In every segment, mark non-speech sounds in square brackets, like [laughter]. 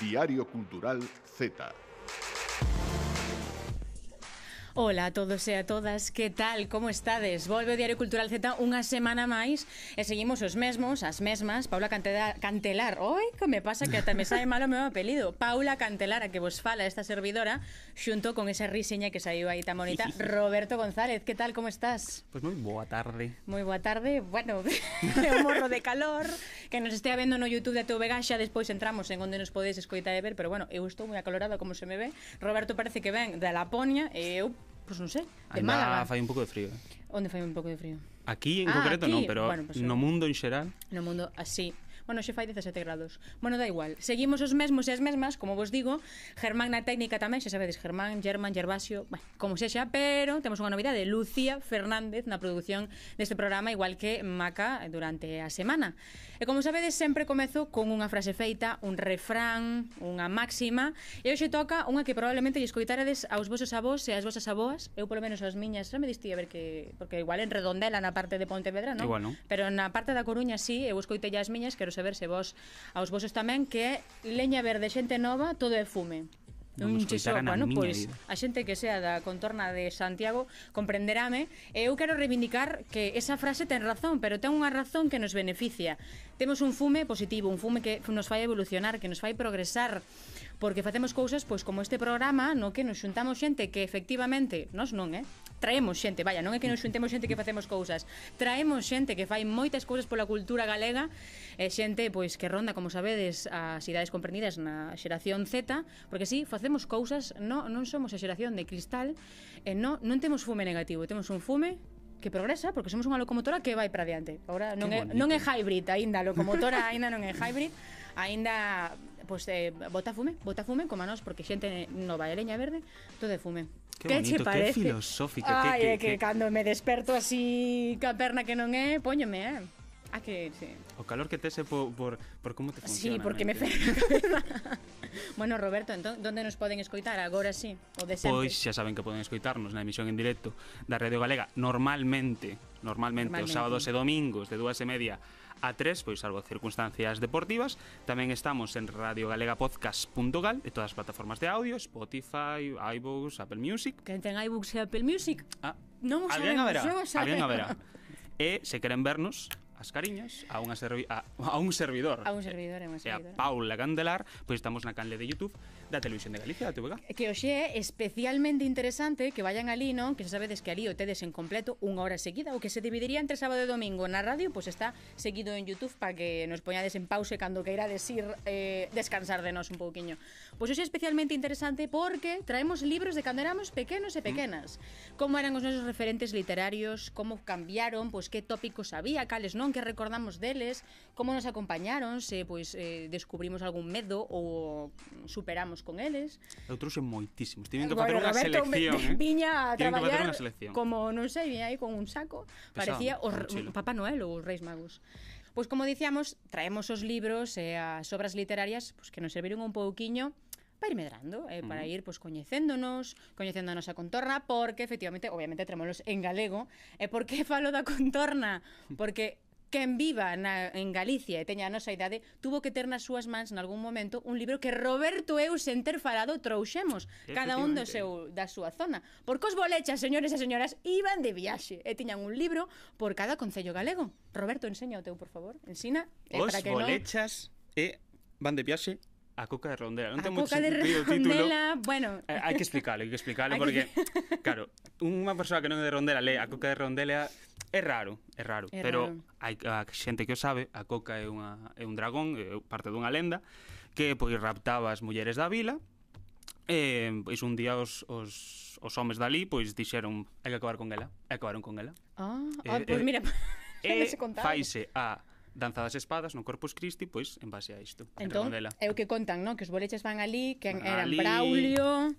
Diario Cultural Z. Ola a todos e a todas, que tal, como estades? Volve o Diario Cultural Z unha semana máis e seguimos os mesmos, as mesmas, Paula Cantelar, oi, que me pasa que ata me sae mal o meu apelido, Paula Cantelar, a que vos fala esta servidora, xunto con esa riseña que saiu aí tan bonita, Roberto González, que tal, como estás? Pois pues moi boa tarde. Moi boa tarde, bueno, [laughs] un morro de calor, que nos estea vendo no YouTube de TV xa despois entramos en onde nos podedes escoitar e ver, pero bueno, eu estou moi acalorada como se me ve, Roberto parece que ven da Laponia e eu Pois non sei, de Ainda Málaga. fai un pouco de frío. eh? Onde fai un pouco de frío? Aquí en Ah, concreto aquí. non, pero Bueno, pues, no mundo en xeral No mundo ah, así, Bueno, xe fai 17 grados. Bueno, da igual. Seguimos os mesmos e as mesmas, como vos digo. Germán na técnica tamén, xa sabedes, Germán, Germán, Gervasio, bueno, como sexa, pero temos unha novidade, Lucía Fernández na produción deste programa, igual que Maca durante a semana. E como sabedes, sempre comezo con unha frase feita, un refrán, unha máxima, e hoxe toca unha que probablemente lle escoitaredes aos vosos avós e ás vosas avoas, eu polo menos as miñas, xa me distí a ver que... porque igual en Redondela na parte de Pontevedra, non? Igual, non? Pero na parte da Coruña sí, eu escoitei as miñas, quero saber a se vos aos vosos tamén que é Leña Verde, xente nova, todo é fume. Non un chiso, bueno, pois vida. a xente que sea da contorna de Santiago comprenderame, eu quero reivindicar que esa frase ten razón, pero ten unha razón que nos beneficia. Temos un fume positivo, un fume que nos fai evolucionar, que nos fai progresar, porque facemos cousas pois como este programa, no que nos xuntamos xente que efectivamente, nos non, eh, traemos xente, vaya, non é que nos xuntemos xente que facemos cousas, traemos xente que fai moitas cousas pola cultura galega, e xente pois que ronda, como sabedes, as idades comprendidas na xeración Z, porque si sí, facemos cousas, no, non somos a xeración de cristal, e no, non temos fume negativo, temos un fume que progresa porque somos unha locomotora que vai para diante. Agora non é, non é hybrid aínda, a locomotora [laughs] aínda non é hybrid, aínda pois pues, eh, bota fume, bota fume como a nós porque xente nova e leña verde, todo é fume que bonito, que, parece? que. Ai, que, que, é que, que, cando me desperto así ca perna que non é, póñome, eh? Ah, A que, sí. O calor que tese por, por, por como te funciona. Sí, porque mente. me [laughs] Bueno, Roberto, entón, onde nos poden escoitar agora sí? O de sempre? Pois xa saben que poden escoitarnos na emisión en directo da Radio Galega normalmente, normalmente, normalmente. os sábados e domingos de dúas e media a 3, pois salvo circunstancias deportivas. Tamén estamos en radiogalegapodcast.gal e todas as plataformas de audio, Spotify, iVoox, Apple Music. Que ten iVoox e Apple Music? Ah, non o sabemos, non o. Alguén a. [laughs] E se queren vernos, as cariñas a, unha servi a, a un servidor. A un servidor, é unha. E a Paula Candelar, pois estamos na canle de YouTube da Televisión de Galicia, da TVG. Que hoxe é especialmente interesante que vayan ali, non? Que sabedes que ali o tedes en completo unha hora seguida, o que se dividiría entre sábado e domingo na radio, pois está seguido en YouTube para que nos poñades en pause cando queirades ir eh, descansar de nós un pouquiño. Pois hoxe é especialmente interesante porque traemos libros de cando éramos pequenos e mm. pequenas. Mm. Como eran os nosos referentes literarios, como cambiaron, pois que tópicos había, cales non, que recordamos deles, como nos acompañaron, se pois eh, descubrimos algún medo ou superamos con eles. Eu trouxe moitísimos, tiven que facer unha selección, me, [laughs] eh? Viña a traballar como non sei, viña aí con un saco, Pesado, parecía o Papá Noel ou os Reis Magos. Pois como dicíamos, traemos os libros e eh, as obras literarias pois, que nos serviron un pouquiño para ir medrando, eh, para ir pois coñecéndonos, coñecendo a nosa contorna, porque efectivamente, obviamente, tremolos en galego. E eh, por que falo da contorna? Porque quen viva na, en Galicia e teña a nosa idade tuvo que ter nas súas mans nalgún momento un libro que Roberto eu sen ter falado trouxemos cada un do seu da súa zona. Porque os bolechas, señores e señoras iban de viaxe e tiñan un libro por cada concello galego. Roberto, enseña o teu, por favor. Ensina eh, os para que bolechas non... e van de viaxe A coca de rondela, Non a ten moito sentido o título. Bueno. Eh, hai que explicarlo, hai que explicalo porque, claro, unha persoa que non é de Rondela lee a coca de Rondela é raro, é raro, é pero raro. hai a xente que o sabe, a coca é unha é un dragón, é parte dunha lenda que pois raptaba as mulleres da vila e pois un día os, os, os homes dali pois dixeron hai que acabar con ela, e acabaron con ela. Ah, oh, eh, oh, pois pues eh, mira, [laughs] eh, faise a Danza das Espadas no Corpus Christi, pois en base a isto. Entón, é o que contan, non? Que os boleches van ali, que eran ali... Braulio...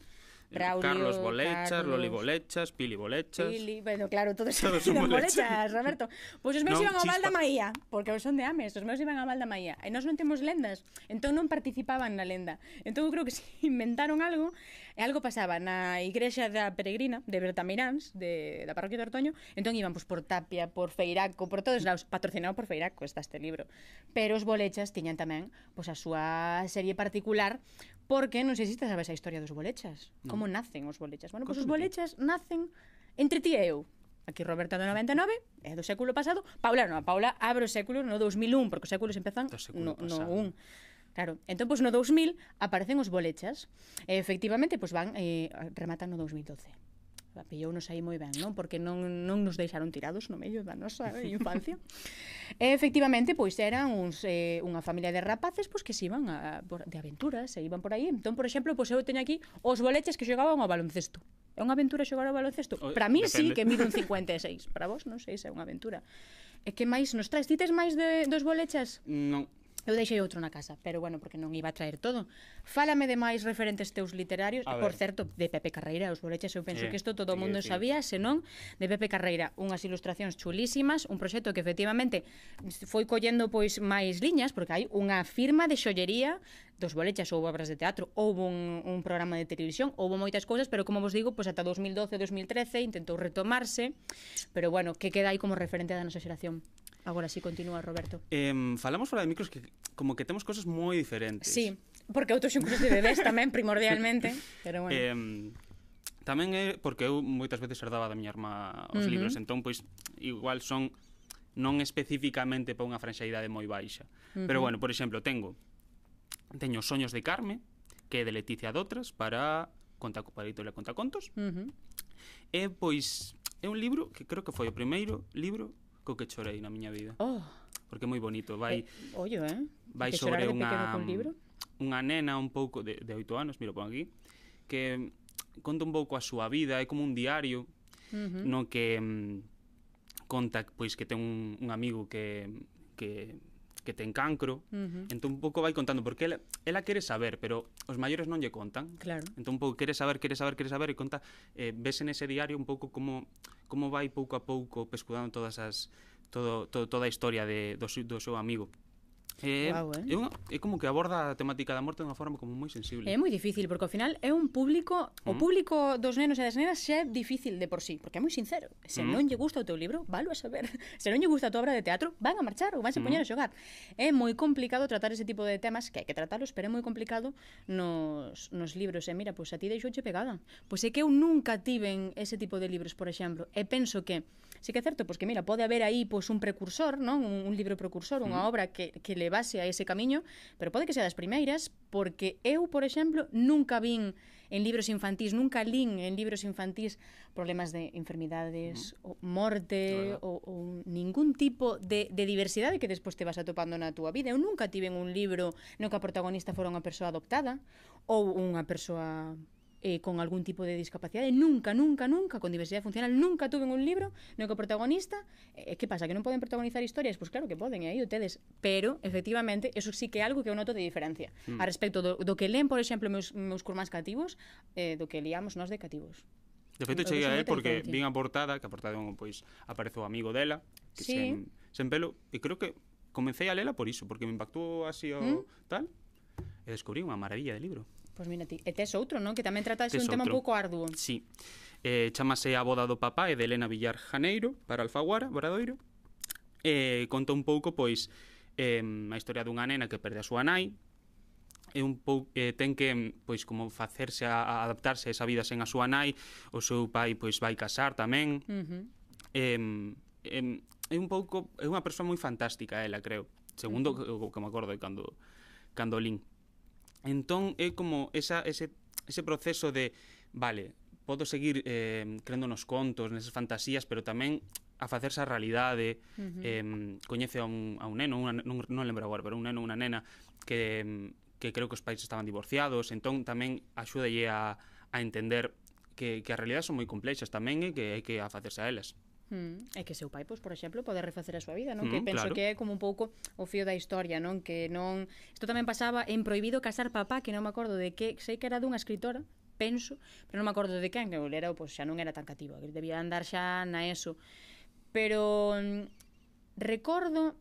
Braulio, Carlos Bolechas, Carlos... Loli Bolechas, Pili Bolechas. Pili, bueno, claro, todos, [laughs] todos son bolechas. bolechas, Roberto. Pois os meus non, iban ao Val da Maía, porque son de Ames, os meus iban ao Val da Maía. E nós non temos lendas, entón non participaban na lenda. Entón eu creo que [laughs] se inventaron algo, e algo pasaba na igrexa da Peregrina, de Bertamiráns, de, da parroquia de Ortoño, entón iban pois, por Tapia, por Feiraco, por todos lados, patrocinado por Feiraco está este libro. Pero os Bolechas tiñan tamén pois, a súa serie particular Porque non sei se sabes a historia dos bolechas. No. Como nacen os bolechas? Bueno, pois pues os bolechas nacen entre ti e eu. Aquí Roberta do 99, é do século pasado. Paula, non, Paula abre o século no 2001, porque os séculos empezan século no, pasado. no 1. Claro, entón, pois, no 2000 aparecen os bolechas. E, efectivamente, pois, van, eh, rematan no 2012 pillou nos aí moi ben, non? Porque non, non nos deixaron tirados no medio da nosa [laughs] infancia. e efectivamente, pois eran uns, eh, unha familia de rapaces pois que se iban a, por, de aventuras, se iban por aí. Entón, por exemplo, pois eu teño aquí os boleches que xogaban ao baloncesto. É unha aventura xogar ao baloncesto? Para mí sí que mido un [laughs] 56. Para vos non sei se é unha aventura. E que máis nos traes? Dites máis de, dos bolechas? Non. Eu deixei outro na casa, pero bueno, porque non iba a traer todo. Fálame de máis referentes teus literarios, a por ver. certo, de Pepe Carreira, os boleches, eu penso sí, que isto todo o sí, mundo sí. sabía, senón de Pepe Carreira, unhas ilustracións chulísimas, un proxecto que efectivamente foi collendo pois máis liñas, porque hai unha firma de xollería dos bolechas, ou obras de teatro, houve un, un programa de televisión, houve moitas cousas, pero como vos digo, pois ata 2012, 2013 intentou retomarse, pero bueno, que queda aí como referente da nosa xeración. Agora si sí, continúa, Roberto. Eh, falamos fora de micros que como que temos cosas moi diferentes. Sí, porque outros son cosas de bebés tamén, primordialmente. Pero bueno. Eh, tamén é porque eu moitas veces herdaba da miña irmá os uh -huh. libros, entón, pois, igual son non especificamente para unha franxa idade moi baixa. Uh -huh. Pero bueno, por exemplo, tengo teño Soños de Carme, que é de Leticia Dotras para conta para Editorial Contacontos. Uh -huh. E pois é un libro que creo que foi o primeiro libro co que chorei na miña vida. Oh. Porque é moi bonito, vai eh, Ollo, eh? Vai que sobre unha libro? unha nena un pouco de, de 8 anos, miro por aquí, que conta un pouco a súa vida, é como un diario uh -huh. no que mm, conta pois que ten un, un amigo que que que ten cancro, uh -huh. entón un pouco vai contando, porque ela, ela quere saber, pero os maiores non lle contan. Claro. Entón un pouco quere saber, quere saber, quere saber, e conta, eh, vese nese diario un pouco como, como vai pouco a pouco pescudando todas as, todo, todo, toda a historia de, do, do seu amigo. É, wow, eh? é, unha, é como que aborda a temática da morte de unha forma como moi sensible. É moi difícil, porque ao final é un público, mm. o público dos nenos e das nenas xa é difícil de por sí, porque é moi sincero. Se mm. non lle gusta o teu libro, valo a saber. [laughs] Se non lle gusta a tua obra de teatro, van a marchar ou vanse mm. poñer a xogar. É moi complicado tratar ese tipo de temas, que hai que tratalos, pero é moi complicado nos, nos libros. E mira, pois a ti deixouche pegada. Pois é que eu nunca tiven ese tipo de libros, por exemplo, e penso que sí que é certo, pois que mira, pode haber aí pois un precursor, non? Un, un libro precursor, unha mm. obra que, que le base a ese camiño, pero pode que sea das primeiras, porque eu, por exemplo, nunca vin en libros infantís, nunca lín en libros infantís problemas de enfermidades, mm. ou morte, ou, ou ningún tipo de, de diversidade que despois te vas atopando na túa vida. Eu nunca tive un libro no que a protagonista fora unha persoa adoptada, ou unha persoa eh, con algún tipo de discapacidade. Nunca, nunca, nunca, con diversidade funcional, nunca tuve un libro no que o protagonista... Eh, que pasa? Que non poden protagonizar historias? Pois pues claro que poden, e aí o tedes. Pero, efectivamente, eso sí que é algo que eu noto de diferencia. Mm. A respecto do, do que leen, por exemplo, meus, meus curmáns cativos, eh, do que liamos nós de cativos. De feito, cheguei a él porque vin a portada, que a portada pois apareceu o amigo dela, que sí. sen, sen pelo, e creo que comecei a lela por iso, porque me impactou así o ¿Mm? tal, e descubrí unha maravilla de libro. Pois mira ti, e tes outro, non? Que tamén trata tes un tema outro. un pouco arduo. Sí. Eh, chamase A boda do papá e de Elena Villar Janeiro para Alfaguara, Bradoiro. Eh, conta un pouco pois eh, a historia dunha nena que perde a súa nai, é un pou, eh, ten que pois como facerse a, a adaptarse a esa vida sen a súa nai, o seu pai pois vai casar tamén. Uh -huh. eh, eh, é un pouco é unha persoa moi fantástica ela, creo. Segundo uh -huh. o que me acordo cando cando lin. Entón é como esa, ese, ese proceso de, vale, podo seguir eh, crendo nos contos, nesas fantasías, pero tamén a facerse a realidade, uh -huh. eh, coñece a un, a un neno, una, non, non lembro agora, pero un neno, unha nena, que, que creo que os pais estaban divorciados, entón tamén axúdalle a, a entender que, que as realidades son moi complexas tamén e que hai que a facerse a elas. Mm, é que seu pai, pois, por exemplo, pode refacer a súa vida, non? Mm, que penso claro. que é como un pouco o fío da historia, non? Que non... Isto tamén pasaba en Prohibido casar papá, que non me acordo de que... Sei que era dunha escritora, penso, pero non me acordo de quen, que era, pois, xa non era tan cativa, que debía andar xa na eso. Pero mm, recordo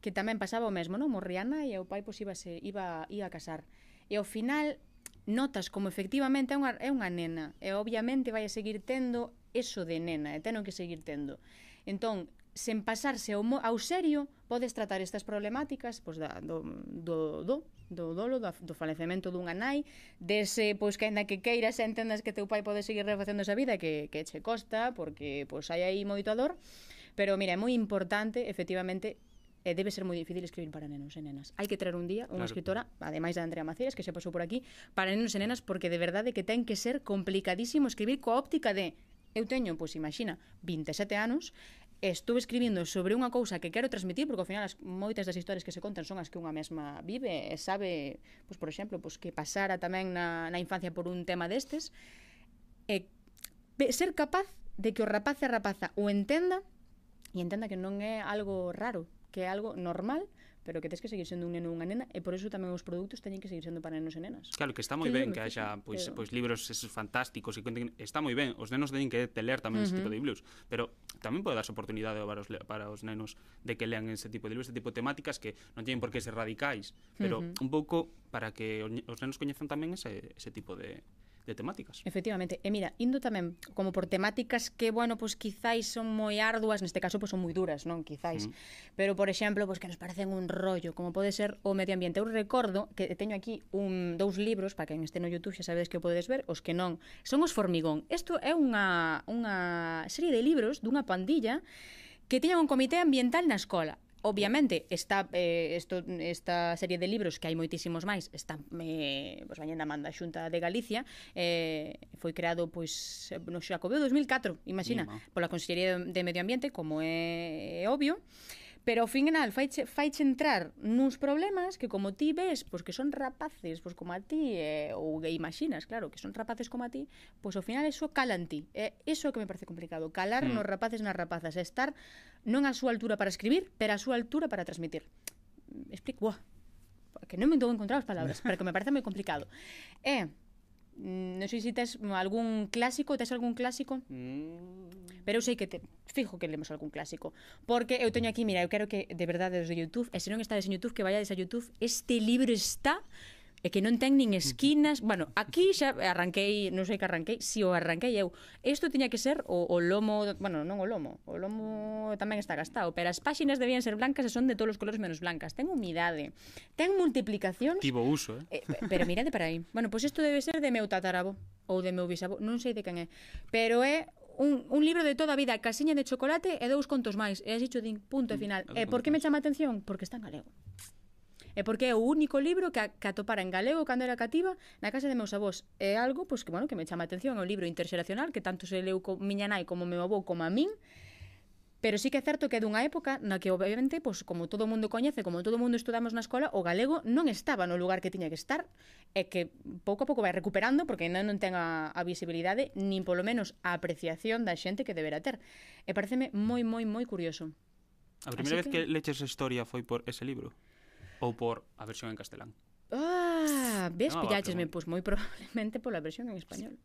que tamén pasaba o mesmo, non? Morriana e o pai pois iba, se, iba, iba a casar. E ao final notas como efectivamente é unha, é unha nena e obviamente vai a seguir tendo eso de nena e teno que seguir tendo. Entón, sen pasarse ao, ao serio, podes tratar estas problemáticas pois, da, do, do, do, do dolo, do, do falecemento dunha nai, dese, pois, que ainda que queiras entendas que teu pai pode seguir refacendo esa vida, que, que che costa, porque pois, hai aí moito dor, pero, mira, é moi importante, efectivamente, e debe ser moi difícil escribir para nenos e nenas. Hai que traer un día unha claro. escritora, ademais da Andrea Macías, que se pasou por aquí, para nenos e nenas, porque de verdade que ten que ser complicadísimo escribir coa óptica de Eu teño, pois imagina, 27 anos, estou escribindo sobre unha cousa que quero transmitir, porque ao final as, moitas das historias que se contan son as que unha mesma vive e sabe, pois, por exemplo, pois, que pasara tamén na, na infancia por un tema destes, e ser capaz de que o rapaz e a rapaza o entenda e entenda que non é algo raro, que é algo normal pero que tens que seguir sendo un neno ou unha nena e por eso tamén os produtos teñen que seguir sendo para nenos e nenas. Claro que está moi ben que haxa pois, pero... pois libros esos fantásticos e cuenten, está moi ben, os nenos teñen que te ler tamén uh -huh. ese tipo de libros, pero tamén pode darse oportunidade para os, para os nenos de que lean ese tipo de libros, ese tipo de temáticas que non teñen por que ser radicais, pero uh -huh. un pouco para que os nenos coñezan tamén ese, ese tipo de, de temáticas. Efectivamente. E mira, indo tamén como por temáticas que, bueno, pois pues, quizáis son moi arduas, neste caso pois pues, son moi duras, non, quizáis. Mm. Pero por exemplo, pois pues, que nos parecen un rollo, como pode ser o medio ambiente. Eu recordo que teño aquí un dous libros para que en este no YouTube xa sabedes que o podedes ver, os que non. Son os Formigón. Isto é unha unha serie de libros dunha pandilla que tiñan un comité ambiental na escola Obviamente, esta, eh, esto, esta serie de libros, que hai moitísimos máis, está eh, pues, mañana manda Xunta de Galicia, eh, foi creado pois no Xacobeo 2004, imagina, Mima. pola Consellería de Medio Ambiente, como é, é obvio, Pero ao final faiche, faiche entrar nuns problemas que como ti ves, pois que son rapaces, pois como a ti, eh, ou que imaginas, claro, que son rapaces como a ti, pois ao final eso cala en ti. Eh, iso que me parece complicado, calar mm. nos rapaces nas rapazas, estar non a súa altura para escribir, pero a súa altura para transmitir. Explico, buah, que non me dou encontrar as palabras, pero que me parece moi complicado. É, eh, Mm, non sei se tes mm, algún clásico, tes algún clásico? Mm. Pero eu sei que te fijo que lemos algún clásico, porque eu teño aquí, mira, eu quero que de verdade desde YouTube, e se non estades en YouTube que vayades a YouTube, este libro está e que non ten nin esquinas. Bueno, aquí xa arranquei, non sei que arranquei, si o arranquei eu. Isto tiña que ser o, o lomo, bueno, non o lomo, o lomo tamén está gastado, pero as páxinas debían ser blancas e son de todos os colores menos blancas. Ten humidade, ten multiplicacións. Tivo uso, eh? eh pero mirade para aí. Bueno, pois pues isto debe ser de meu tatarabo ou de meu bisabo, non sei de quen é, pero é un, un libro de toda a vida, casiña de chocolate e dous contos máis. E así cho din, punto e mm, final. E eh, por que me chama a atención? Porque está en galego. E porque é o único libro que, a, que atopara en galego cando era cativa na casa de meus avós. É algo pois, que, bueno, que me chama a atención, é un libro interxeracional que tanto se leu co miña nai como meu avó como a min, Pero sí que é certo que é dunha época na que obviamente, pois, como todo o mundo coñece, como todo o mundo estudamos na escola, o galego non estaba no lugar que tiña que estar e que pouco a pouco vai recuperando porque non, non ten a, a visibilidade nin polo menos a apreciación da xente que deberá ter. E pareceme moi, moi, moi curioso. A primeira Así vez que... que leches historia foi por ese libro? ou por a versión en castelán. Ah, ves, no, pilláchesme, pois pues, moi probablemente pola versión en español.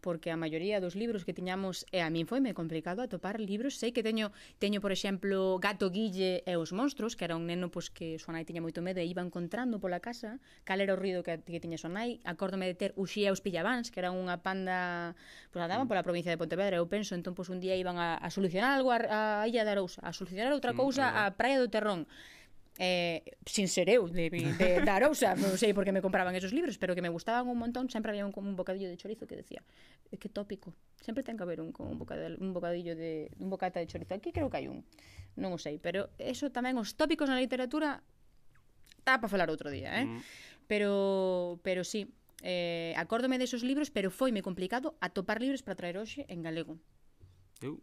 Porque a maioría dos libros que tiñamos e a min foi me complicado atopar libros, sei que teño teño por exemplo Gato Guille e os monstros, que era un neno pois que súa nai tiña moito medo e iba encontrando pola casa. Cal era o ruido que, que tiña súa nai. Acórdome de ter Uxía e os pillabans, que era unha panda, pois andaban mm. pola provincia de Pontevedra, eu penso, entón pois un día iban a, a solucionar algo a, a Illa de Arousa, a solucionar outra cousa mm, a Praia do Terrón, eh, sin ser eu de, de [laughs] dar ousa, non sei por que me compraban esos libros, pero que me gustaban un montón, sempre había un, un bocadillo de chorizo que decía, eh, que tópico, sempre ten que haber un, un, bocadillo, un bocadillo de un bocata de chorizo, aquí creo que hai un, non o sei, pero eso tamén os tópicos na literatura está para falar outro día, eh? Mm. Pero pero sí, eh, acórdome desos libros, pero foi me complicado atopar libros para traer hoxe en galego. Eu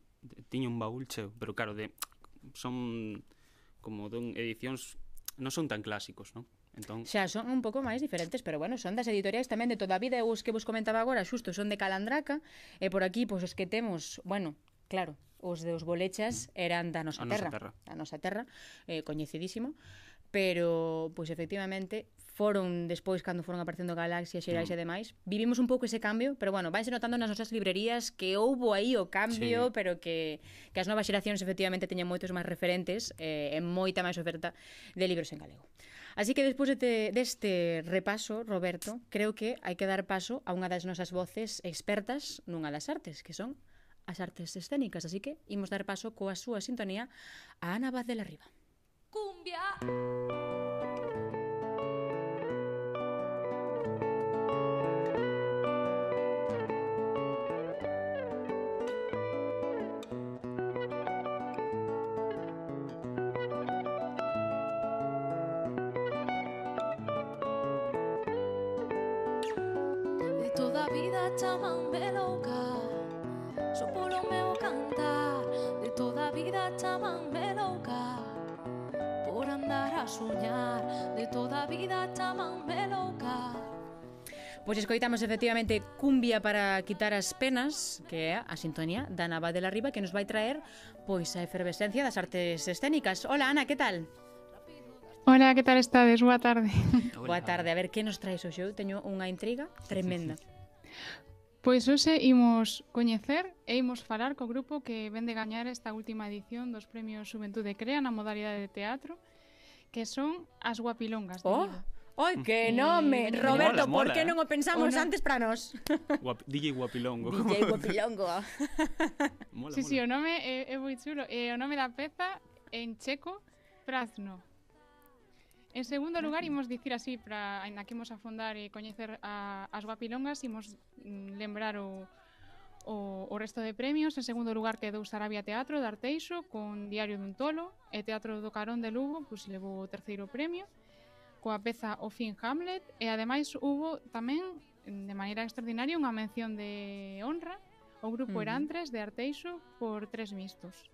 tiño un baúl cheo, pero claro, de son como dun edicións non son tan clásicos, non? Entón... Xa, son un pouco máis diferentes, pero bueno, son das editoriais tamén de toda a vida. Os que vos comentaba agora, xusto, son de Calandraca. E por aquí, pois, os que temos, bueno, claro, os de os bolechas eran da nosa, a terra, nosa terra. Da nosa terra, eh, coñecidísimo. Pero, pois, efectivamente, foron despois cando foron aparecendo galaxias mm. xerais mm. e demais. Vivimos un pouco ese cambio, pero bueno, vaise notando nas nosas librerías que houbo aí o cambio, sí. pero que que as novas xeracións efectivamente teñen moitos máis referentes eh, e moita máis oferta de libros en galego. Así que despois deste, deste repaso, Roberto, creo que hai que dar paso a unha das nosas voces expertas nunha das artes, que son as artes escénicas, así que imos dar paso coa súa sintonía a Ana Vaz de la Riva. Cumbia! Cumbia! chaman de louca Só polo meu cantar De toda a vida chaman de louca Por andar a soñar De toda a vida chaman de louca Pois escoitamos efectivamente Cumbia para quitar as penas, que é a sintonía da Nava de la Riba que nos vai traer pois a efervescencia das artes escénicas. Hola Ana, que tal? Hola, que tal estades? Boa tarde. Hola. Boa tarde. A ver, que nos traes hoxe? Eu teño unha intriga tremenda. Sí, sí, sí. Pois hoxe imos coñecer e imos falar co grupo que vende gañar esta última edición dos Premios Juventude Crea na modalidade de teatro, que son as Guapilongas. De Oh, Oi, que mm. nome, Eh, Roberto, mola, mola. por que eh? non o pensamos o no... antes para nós? [laughs] Guap, DJ Guapilongo. DJ [laughs] Guapilongo. mola, sí, mola. sí, o nome é, é moi chulo. E o nome da peza en checo, Prazno. En segundo lugar, imos dicir así, para ainda que imos afondar e coñecer a, as guapilongas, imos mm, lembrar o, o, o resto de premios. En segundo lugar, quedou Sarabia Teatro de Arteixo con Diario dun Tolo e Teatro do Carón de Lugo, pois levou o terceiro premio coa peza O fin Hamlet e ademais hubo tamén de maneira extraordinaria unha mención de honra ao grupo mm. Erantres de Arteixo por tres mistos.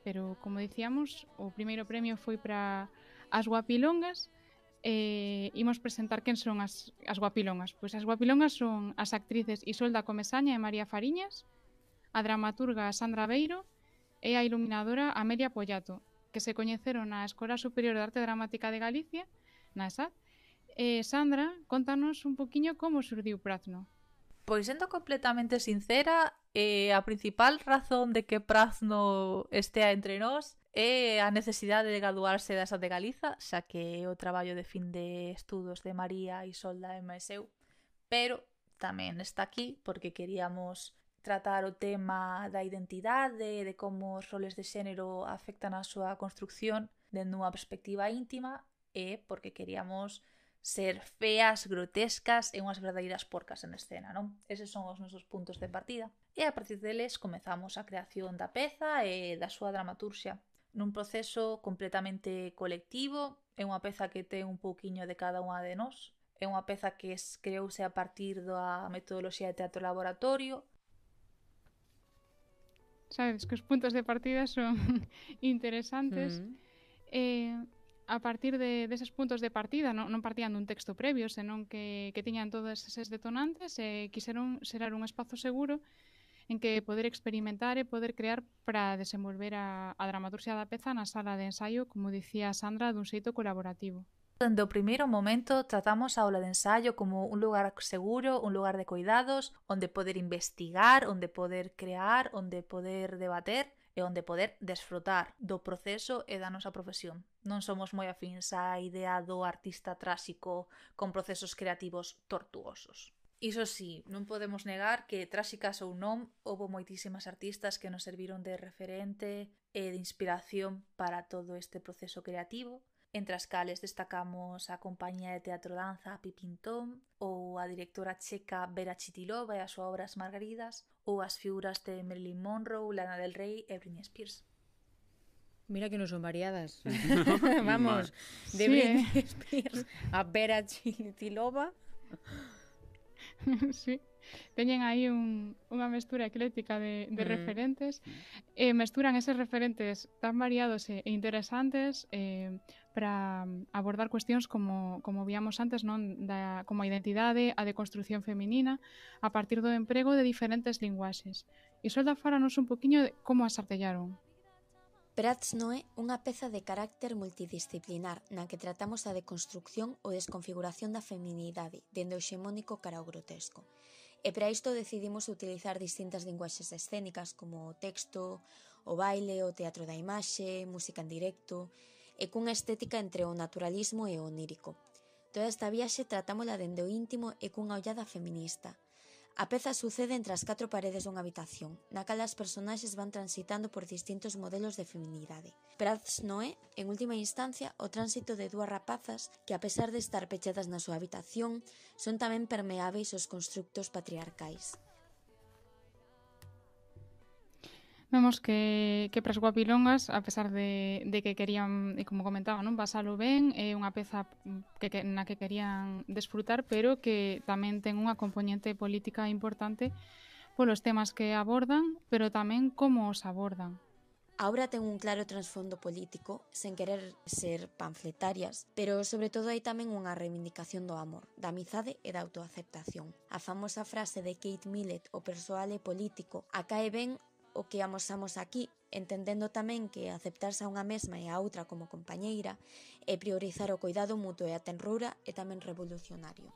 Pero, como dicíamos, o primeiro premio foi para as guapilongas eh, imos presentar quen son as, as guapilongas. Pois as guapilongas son as actrices Isolda Comesaña e María Fariñas, a dramaturga Sandra Beiro e a iluminadora Amelia Pollato, que se coñeceron na Escola Superior de Arte Dramática de Galicia, na ESAD. E Sandra, contanos un poquiño como surdiu Prazno. Pois sendo completamente sincera, eh, a principal razón de que Prazno estea entre nós E a necesidade de graduarse das de Galiza, xa que é o traballo de fin de estudos de María, Isolda e máis eu, pero tamén está aquí porque queríamos tratar o tema da identidade, de como os roles de xénero afectan a súa construcción dende unha perspectiva íntima e porque queríamos ser feas, grotescas e unhas verdadeiras porcas en escena, non? Eses son os nosos puntos de partida. E a partir deles comezamos a creación da peza e da súa dramaturxia nun proceso completamente colectivo, é unha peza que ten un pouquiño de cada unha de nós, é unha peza que es, creouse a partir da metodoloxía de teatro laboratorio. Sabes que os puntos de partida son [laughs] interesantes. Mm. Eh, a partir de deses puntos de partida, non, non partían dun texto previo, senón que, que tiñan todos eses detonantes e eh, quiseron serar un espazo seguro en que poder experimentar e poder crear para desenvolver a, a dramaturxia da peza na sala de ensaio, como dicía Sandra, dun xeito colaborativo. Dende o primeiro momento tratamos a aula de ensaio como un lugar seguro, un lugar de cuidados, onde poder investigar, onde poder crear, onde poder debater e onde poder desfrutar do proceso e da nosa profesión. Non somos moi afins á idea do artista trásico con procesos creativos tortuosos. Iso sí, non podemos negar que, tráxicas ou non, houve moitísimas artistas que nos serviron de referente e de inspiración para todo este proceso creativo, entre as cales destacamos a compañía de teatro danza Pipintón, ou a directora checa Vera Chitilova e as súas obras Margaridas, ou as figuras de Marilyn Monroe, Lana del Rey e Britney Spears. Mira que non son variadas. [laughs] Vamos, de sí, Britney eh? Spears a Vera Chitilova [laughs] sí. Teñen aí un, unha mestura eclética de, de mm. referentes e eh, mesturan eses referentes tan variados e, e interesantes eh, para abordar cuestións como, como víamos antes, non da, como a identidade, a deconstrucción feminina, a partir do emprego de diferentes linguaxes. E Solda faranos un poquinho de como as artellaron. Prats Noé, unha peza de carácter multidisciplinar na que tratamos a deconstrución ou desconfiguración da feminidade, dende o xemónico cara ao grotesco. E para isto decidimos utilizar distintas linguaxes escénicas como o texto, o baile, o teatro da imaxe, música en directo, e cunha estética entre o naturalismo e o onírico. Toda esta viaxe tratámola dende o íntimo e cunha ollada feminista, A peza sucede entre as catro paredes dunha habitación, na cal as personaxes van transitando por distintos modelos de feminidade. Prats Noé, en última instancia, o tránsito de dúas rapazas que, a pesar de estar pechadas na súa habitación, son tamén permeáveis aos constructos patriarcais. Vemos que, que para as guapilongas, a pesar de, de que querían, e como comentaba, non pasalo ben, é unha peza que, que, na que querían desfrutar, pero que tamén ten unha componente política importante polos temas que abordan, pero tamén como os abordan. A obra ten un claro trasfondo político, sen querer ser panfletarias, pero sobre todo hai tamén unha reivindicación do amor, da amizade e da autoaceptación. A famosa frase de Kate Millett, o persoal é político, acae ben o que amosamos aquí, entendendo tamén que aceptarse a unha mesma e a outra como compañeira e priorizar o cuidado mutuo e a tenrura é tamén revolucionario.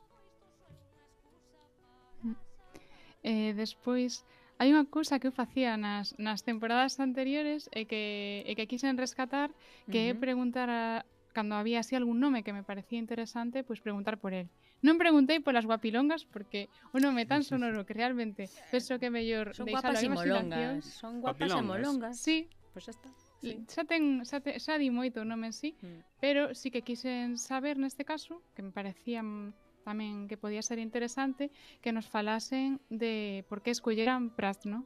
Eh, despois, hai unha cousa que eu facía nas, nas temporadas anteriores e que, e que quixen rescatar que uh -huh. é preguntar a, cando había así algún nome que me parecía interesante, pois preguntar por el. Non preguntei polas guapilongas porque o nome tan sonoro que realmente penso que é mellor Son guapas e molongas. Son guapas e molongas. Sí. Pois pues está. Sí. Xa, ten, xa, te, xa di moito o nome en sí, mm. pero sí que quixen saber neste caso, que me parecían tamén que podía ser interesante, que nos falasen de por que escolleran Prazno.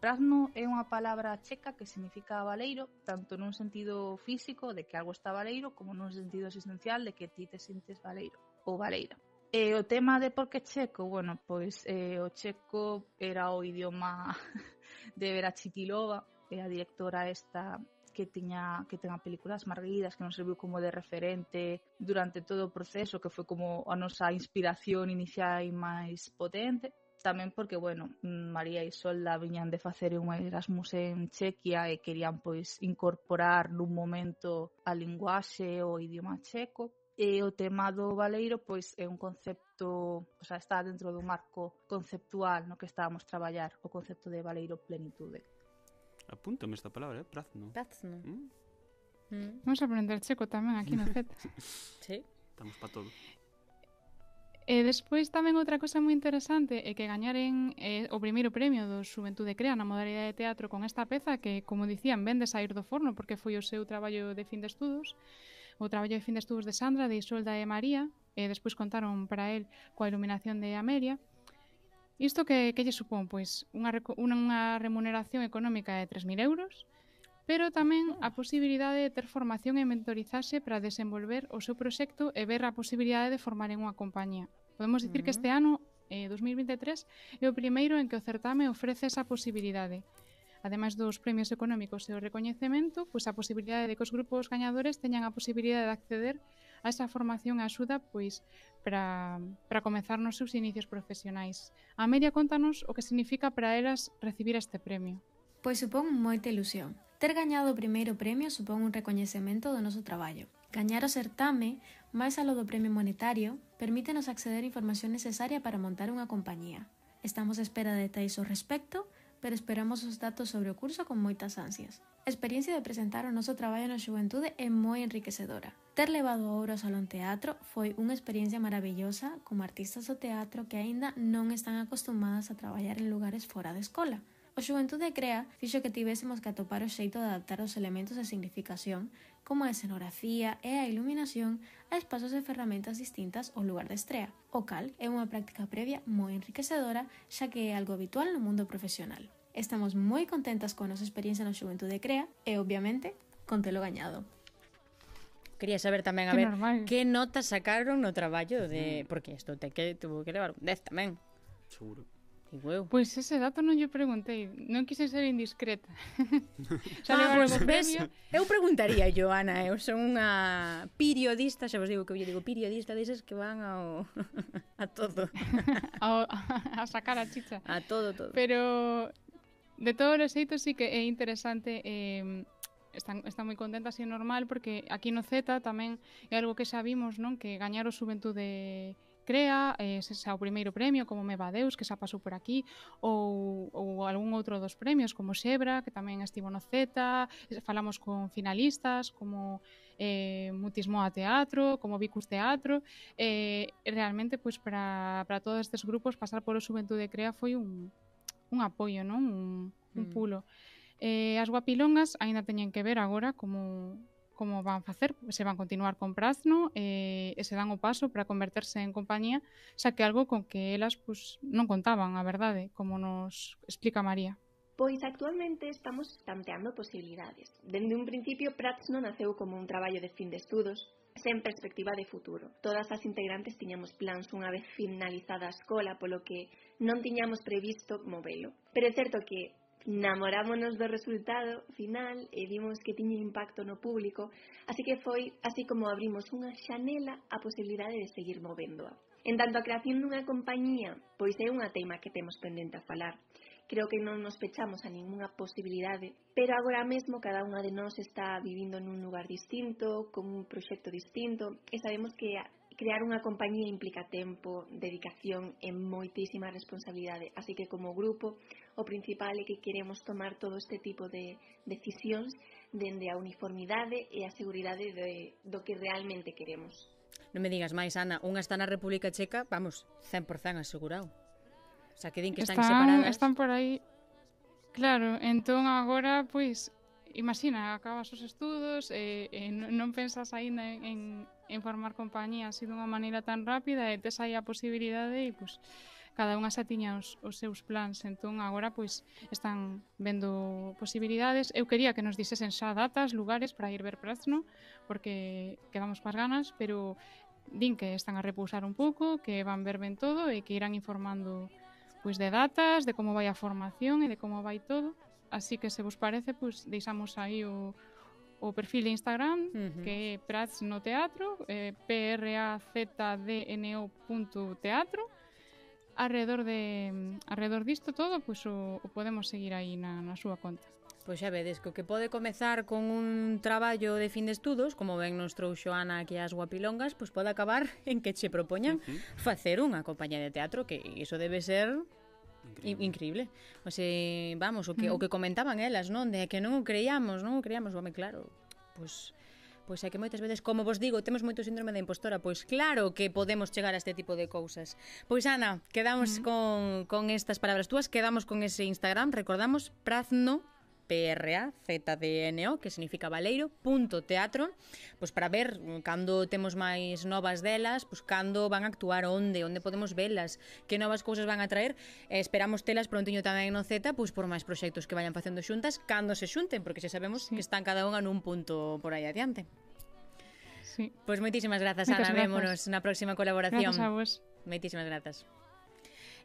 Prazno é unha palabra checa que significa baleiro, tanto nun sentido físico de que algo está baleiro, como nun sentido existencial de que ti te sintes baleiro ou Valeira. E o tema de por que checo, bueno, pois eh, o checo era o idioma [laughs] de Vera Chitilova, e a directora esta que tiña que ten a película As Marguidas, que nos serviu como de referente durante todo o proceso, que foi como a nosa inspiración inicial e máis potente. Tamén porque, bueno, María e Solda viñan de facer un Erasmus en Chequia e querían, pois, incorporar nun momento a linguaxe o idioma checo E o tema do baleiro pois é un concepto, o sea, está dentro do marco conceptual no que estábamos traballar, o concepto de baleiro plenitude. Apúntame esta palabra, eh? Prazno. Prazno. Mm? Mm. Vamos aprender checo tamén aquí no Z. [laughs] sí. Estamos pa todo. E despois tamén outra cosa moi interesante é que gañaren eh, o primeiro premio do Xuventude Crea na modalidade de teatro con esta peza que, como dicían, ven de sair do forno porque foi o seu traballo de fin de estudos o traballo de fin de estudos de Sandra, de Isolda e María, e despois contaron para el coa iluminación de Amelia. Isto que, que lle supón? Pois unha, unha remuneración económica de 3.000 euros, pero tamén a posibilidade de ter formación e mentorizarse para desenvolver o seu proxecto e ver a posibilidade de formar en unha compañía. Podemos dicir uh -huh. que este ano, eh, 2023, é o primeiro en que o certame ofrece esa posibilidade ademais dos premios económicos e o recoñecemento, pois a posibilidade de que os grupos gañadores teñan a posibilidade de acceder a esa formación e axuda pois para, para comenzar nos seus inicios profesionais. A media, contanos o que significa para elas recibir este premio. Pois supón moita ilusión. Ter gañado o primeiro premio supón un recoñecemento do noso traballo. Gañar o certame, máis alo do premio monetario, permítenos acceder a información necesaria para montar unha compañía. Estamos a espera de detalles ao respecto pero esperamos os datos sobre o curso con moitas ansias. A experiencia de presentar o noso traballo na xuventude é moi enriquecedora. Ter levado o ouro ao Salón Teatro foi unha experiencia maravillosa como artistas do teatro que aínda non están acostumadas a traballar en lugares fora da escola. O Xuventude Crea fixo que tivésemos que atopar o xeito de adaptar os elementos de significación como a escenografía e a iluminación a espazos e ferramentas distintas ao lugar de estrea, o cal é unha práctica previa moi enriquecedora xa que é algo habitual no mundo profesional. Estamos moi contentas con a nosa experiencia no Xuventude Crea e, obviamente, con telo gañado. Quería saber tamén a Que ver normal. que notas sacaron no traballo de porque isto te que tuvo que levar un 10 tamén. Seguro. Digo eu. Pois pues ese dato non lle preguntei, non quise ser indiscreta. [laughs] ah, pois ves, eu preguntaría, Joana, eh, eu son unha periodista, xa vos digo que eu lle digo periodista deses que van ao [laughs] a todo. [laughs] a, a sacar a chicha. A todo, todo. Pero de todos os xeitos sí que é interesante eh, están, están moi contentas e é normal porque aquí no Z tamén é algo que xa vimos, non? Que gañar o Xuventude Crea, eh, se xa o primeiro premio como Me va Deus, que xa pasou por aquí, ou, ou algún outro dos premios como Xebra, que tamén estivo no Z, falamos con finalistas como eh, Mutismoa Teatro, como Vicus Teatro, eh, realmente pois para, para todos estes grupos pasar polo Juventude Crea foi un, un apoio, non? Un, un mm. pulo. Mm. Eh, as guapilongas aínda teñen que ver agora como como van facer, se van continuar con Prazno eh, e se dan o paso para converterse en compañía, xa que algo con que elas pues, non contaban, a verdade, como nos explica María. Pois actualmente estamos tanteando posibilidades. Dende un principio, Pratsno naceu como un traballo de fin de estudos, sen perspectiva de futuro. Todas as integrantes tiñamos plans unha vez finalizada a escola, polo que non tiñamos previsto movelo. Pero é certo que namorámonos do resultado final e vimos que tiña impacto no público, así que foi así como abrimos unha xanela a posibilidade de seguir movéndoa. En tanto a creación dunha compañía, pois é unha tema que temos pendente a falar. Creo que non nos pechamos a ningunha posibilidade, pero agora mesmo cada unha de nós está vivindo nun lugar distinto, con un proxecto distinto, e sabemos que crear unha compañía implica tempo, dedicación e moitísima responsabilidade. Así que como grupo, o principal é que queremos tomar todo este tipo de decisións dende a uniformidade e a seguridade de, do que realmente queremos. Non me digas máis, Ana, unha está na República Checa, vamos, 100% asegurado. O sea, que din que están, están separadas. Están por aí. Claro, entón agora, pois, imagina, acabas os estudos e, e non pensas aínda en, en, en formar compañía así dunha maneira tan rápida e tes aí a posibilidade e pois, cada unha xa tiña os, os seus plans. Entón agora pois están vendo posibilidades. Eu quería que nos disesen xa datas, lugares para ir ver Prazno porque quedamos coas ganas pero din que están a repousar un pouco que van ver ben todo e que irán informando pois de datas, de como vai a formación e de como vai todo. Así que se vos parece, pois pues, deixamos aí o, o perfil de Instagram, uh -huh. que é Prats no Teatro, eh, teatro. Arredor de arredor disto todo, pois pues, o, o podemos seguir aí na, na súa conta. Pois xa vedes que o que pode comezar con un traballo de fin de estudos, como ben nos trouxo Ana aquí as guapilongas, pois pode acabar [laughs] en que che propoñan uh -huh. facer unha compañía de teatro, que iso debe ser Increíble. Increíble. O sea, eh, vamos, o que, mm. o que comentaban elas, non? De que non o creíamos, non o creíamos. Home, claro, pois... Pois é que moitas veces, como vos digo, temos moito síndrome da impostora, pois claro que podemos chegar a este tipo de cousas. Pois Ana, quedamos mm. con, con estas palabras túas, quedamos con ese Instagram, recordamos, prazno PRA, ZDNO, que significa Valeiro, punto teatro, pois para ver cando temos máis novas delas, pois cando van a actuar onde, onde podemos velas, que novas cousas van a traer, e esperamos telas prontiño tamén no Z, pois por máis proxectos que vayan facendo xuntas, cando se xunten, porque xa sabemos sí. que están cada unha nun punto por aí adiante. Sí. Pois moitísimas grazas, Ana, vémonos na próxima colaboración. Grazas a vos. Moitísimas grazas.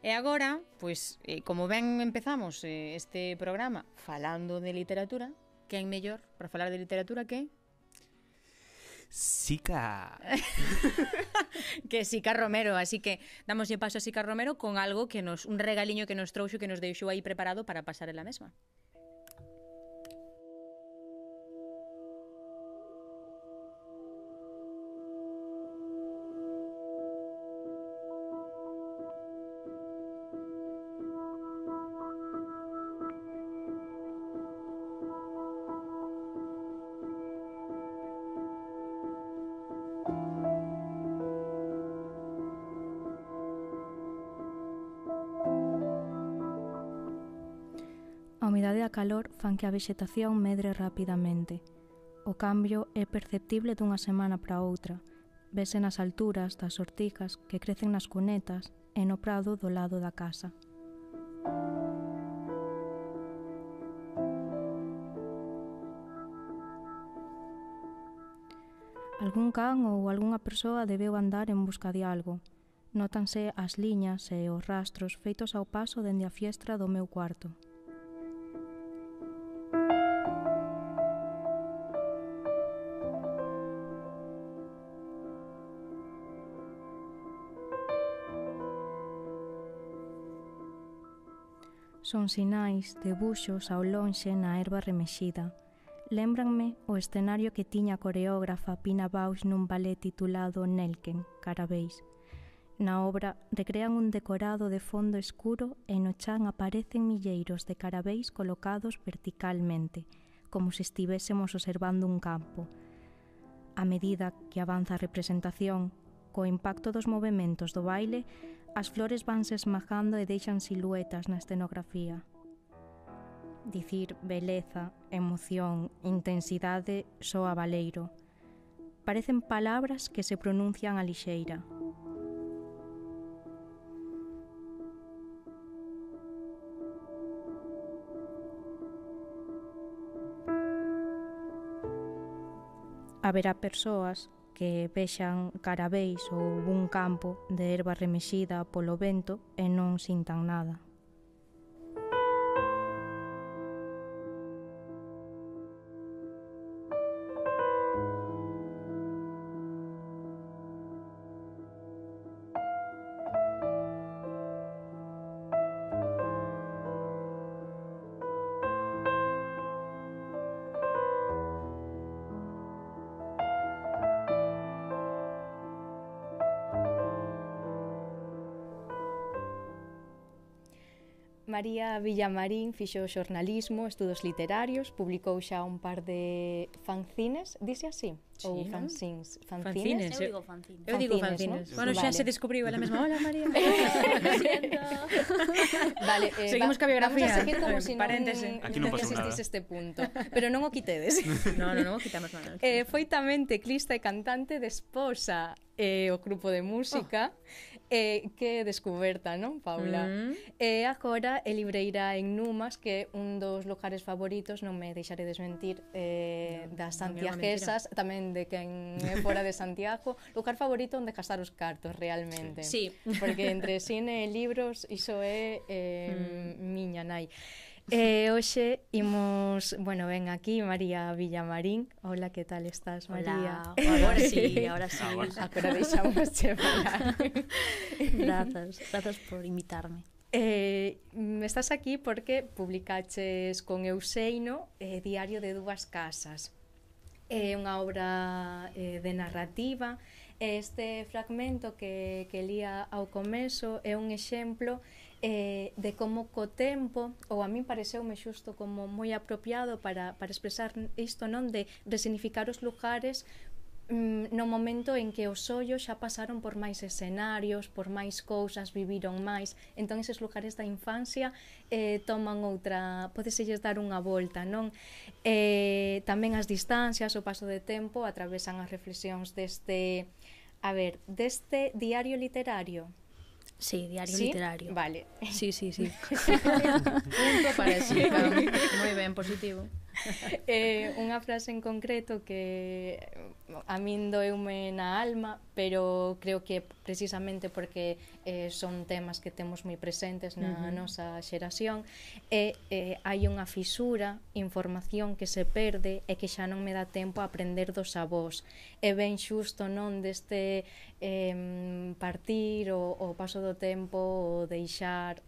E agora, pois, eh, como ben empezamos eh, este programa falando de literatura, quen mellor para falar de literatura que Sica. [laughs] que Sica Romero, así que damos paso a Sica Romero con algo que nos un regaliño que nos trouxo que nos deixou aí preparado para pasar en la mesma. calor fan que a vexetación medre rapidamente. O cambio é perceptible dunha semana para outra. Vese nas alturas das ortigas que crecen nas cunetas e no prado do lado da casa. Algún can ou algunha persoa debeu andar en busca de algo. Nótanse as liñas e os rastros feitos ao paso dende a fiestra do meu cuarto. Son sinais debuxos ao lonxe na erva remexida. Lembranme o escenario que tiña a coreógrafa Pina Baus nun ballet titulado Nelken, Carabéis. Na obra recrean un decorado de fondo escuro e no chan aparecen milleiros de carabéis colocados verticalmente, como se estivésemos observando un campo. A medida que avanza a representación, co impacto dos movimentos do baile, As flores vanse esmagando e deixan siluetas na escenografía. Dicir beleza, emoción, intensidade soa baleiro. Parecen palabras que se pronuncian a lixeira. Haberá persoas que vexan carabéis ou un campo de erva remexida polo vento e non sintan nada. María Villamarín fixo xornalismo, estudos literarios, publicou xa un par de fanzines, dice así? Sí. Ou fanzines? Fanzines. fanzines. Eu digo fanzines. Eu digo fanzines. ¿no? Bueno, xa vale. se descubriu ela mesma. Hola, María. [laughs] vale, eh, Seguimos va, ca biografía. Vamos a seguir como si non, Aquí non, non existís nada. este punto. Pero non o quitedes. [laughs] no, no, non o quitamos nada. Eh, foi tamén teclista e cantante de esposa eh, o grupo de música. Oh [laughs] Eh, que descoberta, non, Paula? Mm. E eh, agora é libreira en Numas, que é un dos lugares favoritos, non me deixaré desmentir, eh, no, das santiaguesas, tamén de quen é fora de Santiago, [laughs] lugar favorito onde casar os cartos, realmente. Sí. sí. Porque entre cine e libros, iso é eh, [laughs] mm. miña nai. E hoxe imos, bueno, ven aquí María Villamarín. Hola, que tal estás, María? Hola, agora sí, [laughs] agora sí. Agora ah, deixamos che falar. [laughs] Grazas, grazas por invitarme. Eh, estás aquí porque publicaches con Euseino eh, Diario de dúas casas. É eh, unha obra eh, de narrativa. Este fragmento que, que lía ao comezo é un exemplo de eh, de como co tempo, ou a min pareceume xusto como moi apropiado para, para expresar isto, non? De resignificar os lugares mm, no momento en que os ollos xa pasaron por máis escenarios, por máis cousas, viviron máis. Entón, eses lugares da infancia eh, toman outra... Podeselles dar unha volta, non? Eh, tamén as distancias, o paso de tempo, atravesan as reflexións deste... A ver, deste diario literario, Sí, diario ¿Sí? literario. Vale. Sí, sí, sí. [laughs] Punto para. Moi ben, positivo. [laughs] eh, unha frase en concreto que a min doeume na alma, pero creo que precisamente porque eh, son temas que temos moi presentes na uh -huh. nosa xeración, e eh, hai unha fisura, información que se perde e que xa non me dá tempo a aprender dos avós. E ben xusto non deste eh, partir o, o paso do tempo, o deixar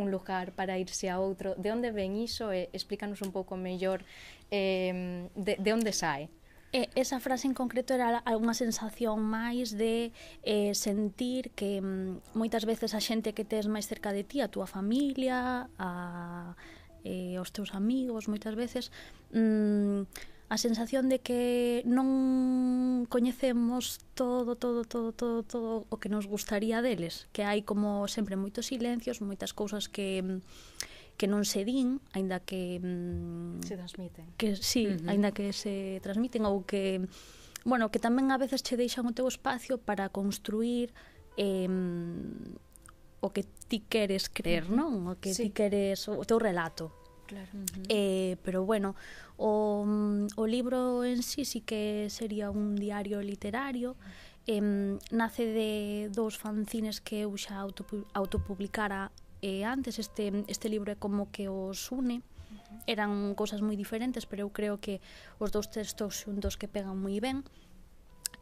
un lugar para irse a outro, de onde ven iso e explícanos un pouco mellor eh, de, de onde sae? E esa frase en concreto era algunha sensación máis de eh, sentir que mm, moitas veces a xente que tes máis cerca de ti, a túa familia, a, eh, os teus amigos, moitas veces, mm, a sensación de que non coñecemos todo, todo, todo, todo, todo o que nos gustaría deles, que hai como sempre moitos silencios, moitas cousas que que non se din, aínda que mm, se transmiten. Que sí, uh -huh. aínda que se transmiten ou que bueno, que tamén a veces che deixan o teu espacio para construir eh, o que ti queres creer, non? O que sí. ti queres o teu relato. Claro. Uh -huh. eh, pero bueno, o, mm, o libro en sí sí que sería un diario literario. Eh, nace de dous fanzines que eu xa autopu autopublicara eh, antes. Este, este libro é como que os une. Eran cousas moi diferentes, pero eu creo que os dous textos xuntos que pegan moi ben. Uh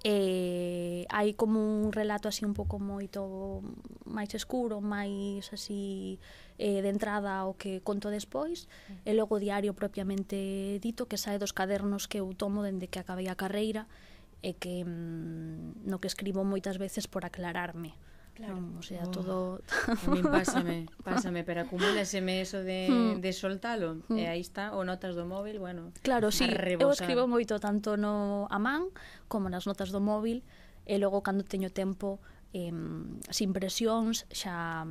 eh, hai como un relato así un pouco moito máis escuro, máis así eh, de entrada o que conto despois, mm. e logo o diario propiamente dito que sae dos cadernos que eu tomo dende que acabei a carreira e que mm, no que escribo moitas veces por aclararme. Claro. O sea, oh. todo... A mí [laughs] pásame, pásame, pero acumúlaseme eso de, mm. de soltalo. Eh, mm. E aí está, o notas do móvil, bueno, Claro, sí, eu escribo moito tanto no a man como nas notas do móvil e logo cando teño tempo eh, sin presións xa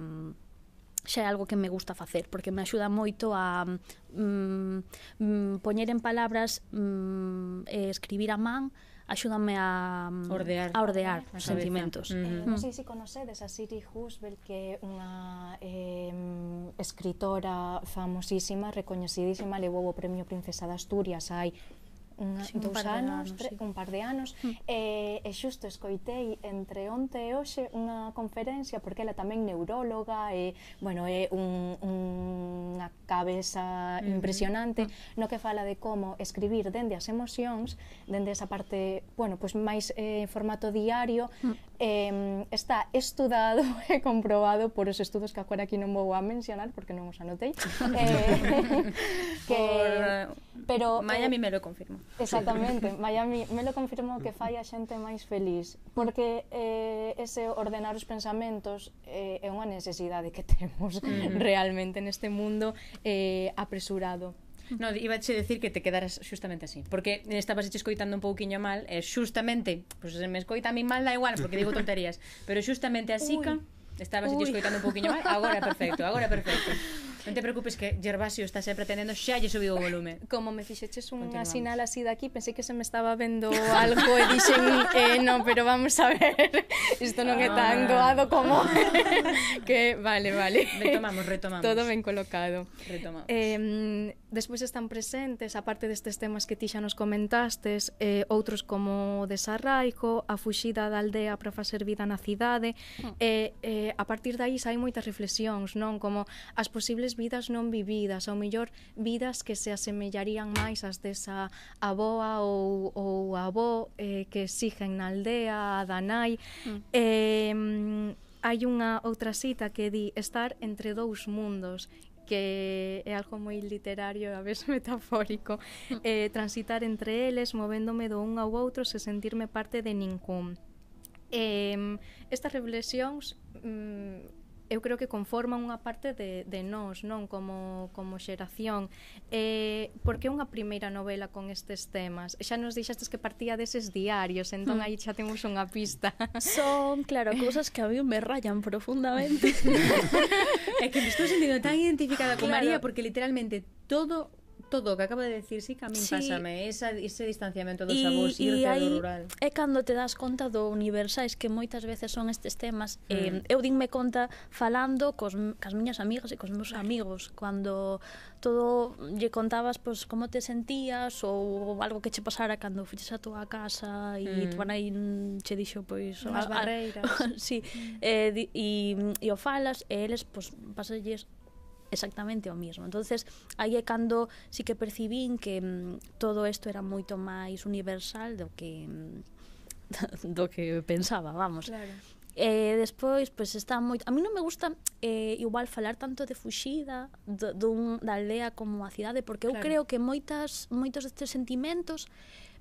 xa é algo que me gusta facer porque me axuda moito a mm, mm, poñer en palabras mm, escribir a man axúdame a mm, ordear, a ordear os sentimentos. Uh -huh. eh, non sei se conocedes a Siri Husbel que é unha eh, escritora famosísima, recoñecidísima, levou o premio Princesa de Asturias hai unha, sí, dous un anos, anos tre, sí. un par de anos, mm. e, e xusto escoitei entre onte e hoxe unha conferencia, porque ela tamén neuróloga, e, bueno, é un, unha cabeza mm -hmm. impresionante, mm. no que fala de como escribir dende as emocións, dende esa parte, bueno, pois pues máis eh, formato diario, mm eh, está estudado [laughs] e comprobado por os estudos que agora aquí non vou a mencionar porque non os anotei. [laughs] Eh, [laughs] que, por, pero, eh, Miami eh, me lo confirmo exactamente, Miami me lo confirmo que fai a xente máis feliz porque eh, ese ordenar os pensamentos eh, é unha necesidade que temos mm realmente neste mundo eh, apresurado. [laughs] No, iba che decir que te quedaras xustamente así, porque estabas escoitando un pouquiño mal, e xustamente, pois pues, se me escoita a mí mal da igual, porque digo tonterías, pero xustamente así, Estabas escoitando un pouquiño mal, agora perfecto, agora perfecto. [laughs] Non te preocupes que Gervasio está sempre atendendo, xa lle subiu o volume. [laughs] Como me fixeches unha sinal así de aquí, pensei que se me estaba vendo algo e dixen, mm, eh, non, pero vamos a ver, isto non é tan ah. doado como [laughs] que vale, vale. Retomamos, retomamos. Todo ben colocado. Retomamos. Eh, despois están presentes, aparte destes temas que ti xa nos comentastes, eh, outros como o desarraigo, a fuxida da aldea para facer vida na cidade, e eh, eh, a partir dai hai moitas reflexións, non? Como as posibles vidas non vividas, ou mellor vidas que se asemellarían máis ás desa aboa ou, ou avó eh, que exigen na aldea, da nai. Mm. Eh, hai unha outra cita que di estar entre dous mundos que é algo moi literario e a vez [laughs] metafórico mm. eh, transitar entre eles movéndome do un ao outro se sentirme parte de ningún eh, estas reflexións mm, eu creo que conforman unha parte de, de nós, non como, como xeración. Eh, por que unha primeira novela con estes temas? Xa nos dixestes que partía deses diarios, entón hmm. aí xa temos unha pista. Son, claro, [laughs] cousas que a mí me rayan profundamente. [laughs] é que me estou sentindo tan identificada con claro. María porque literalmente todo todo o que acaba de decir, sí, que a min sí. pásame esa, ese distanciamento dos y, avós, irte e do rural. É cando te das conta do universais que moitas veces son estes temas. Mm. Eh, eu dinme conta falando cos, cas miñas amigas e cos meus amigos, cando todo lle contabas pois, pues, como te sentías ou algo que che pasara cando fuches a túa casa e mm. tu aí che dixo pois pues, as barreiras. [laughs] sí, mm. eh, e, e o falas e eles pois pues, exactamente o mismo. Entonces, aí é cando sí que percibín que mm, todo isto era moito máis universal do que mm, [laughs] do que pensaba, vamos. Claro. E eh, despois, pois pues, está moito... A mí non me gusta eh, igual falar tanto de fuxida do, dun, da aldea como a cidade, porque claro. eu creo que moitas moitos destes sentimentos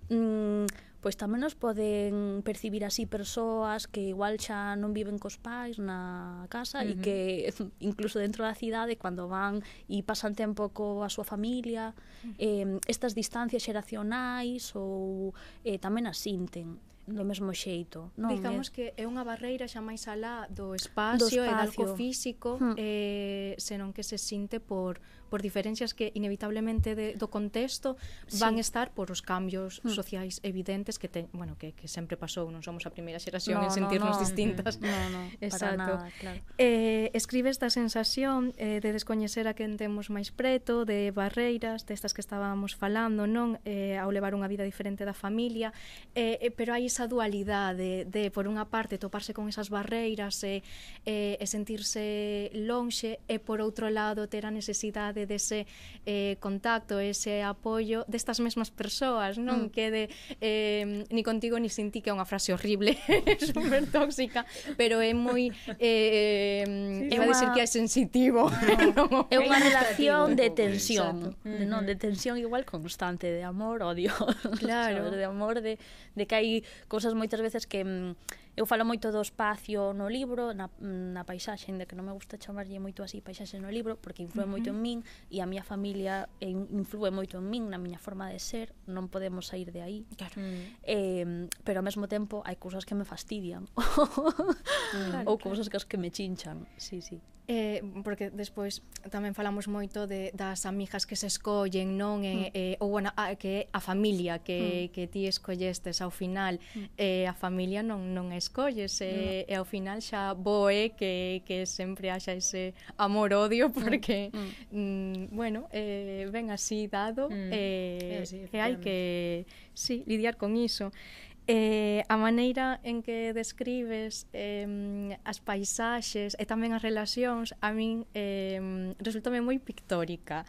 mm, pois tamén nos poden percibir así persoas que igual xa non viven cos pais na casa uh -huh. e que [laughs] incluso dentro da cidade cando van e pasan tempo coa súa familia, uh -huh. eh, estas distancias xeracionais ou eh, tamén as sinten do mesmo xeito. Non, Digamos eh, que é unha barreira xa máis alá do espacio, do espacio. e do algo físico, hmm. eh, senón que se sinte por por diferencias que inevitablemente de, do contexto van sí. estar por os cambios mm. sociais evidentes que ten, bueno, que, que sempre pasou, non somos a primeira xeración no, en sentirnos no, no. distintas. No, no, [laughs] Exacto. Nada, claro. Eh, escribe esta sensación eh, de descoñecer a quen temos máis preto, de barreiras, destas que estábamos falando, non eh, ao levar unha vida diferente da familia, eh, eh, pero hai esa dualidade de, de por unha parte toparse con esas barreiras e eh, eh, sentirse lonxe e por outro lado ter a necesidade necesidade dese eh, contacto, ese apoio destas mesmas persoas, non mm. quede eh, ni contigo ni sin ti que é unha frase horrible, [laughs] super tóxica, pero é moi eh, sí, iba a decir que é sensitivo. [laughs] No. [laughs] é unha relación de tensión, de, non, de tensión igual constante de amor, odio. Claro, de amor de de que hai cousas moitas veces que mm, Eu falo moito do espacio no libro, na, na paisaxe, ainda que non me gusta chamarlle moito así paisaxe no libro, porque influe uh -huh. moito en min e a miña familia eh, influe moito en min, na miña forma de ser, non podemos sair de aí. Claro. Mm. Eh, pero ao mesmo tempo hai cousas que me fastidian mm, [laughs] ou cousas que as que me chinchan. Sí, sí. Eh, porque despois tamén falamos moito de das amigas que se escollen, non? Mm. Eh, eh, ou a, a, que a familia que, mm. que ti escollestes ao final, mm. eh, a familia non non escolles, eh, mm. e ao final xa boe que, que sempre haxa ese amor-odio mm. porque mm. Mm, bueno, eh, ven así dado mm. eh, eh, sí, e hai que sí, lidiar con iso. Eh, Eh, a maneira en que describes eh, as paisaxes e tamén as relacións a min eh, resultame moi pictórica.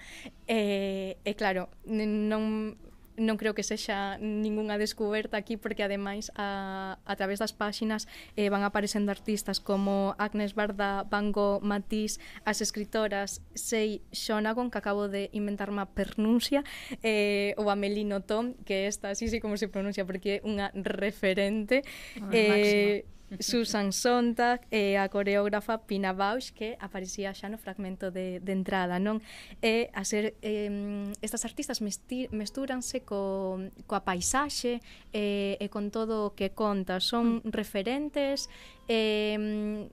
Eh, e eh, eh, claro, non non creo que sexa ningunha descoberta aquí porque ademais a, a través das páxinas eh, van aparecendo artistas como Agnes Barda, Van Gogh, Matisse, as escritoras Sei Shonagon, que acabo de inventar má pernuncia, eh, ou Amelino Tom, que esta así sí como se pronuncia porque é unha referente. Oh, eh, máximo. Susan Sontag e a coreógrafa Pina Bausch que aparecía xa no fragmento de, de entrada, non? E a ser eh, estas artistas mestúranse co, coa paisaxe e, e con todo o que conta, son mm. referentes eh,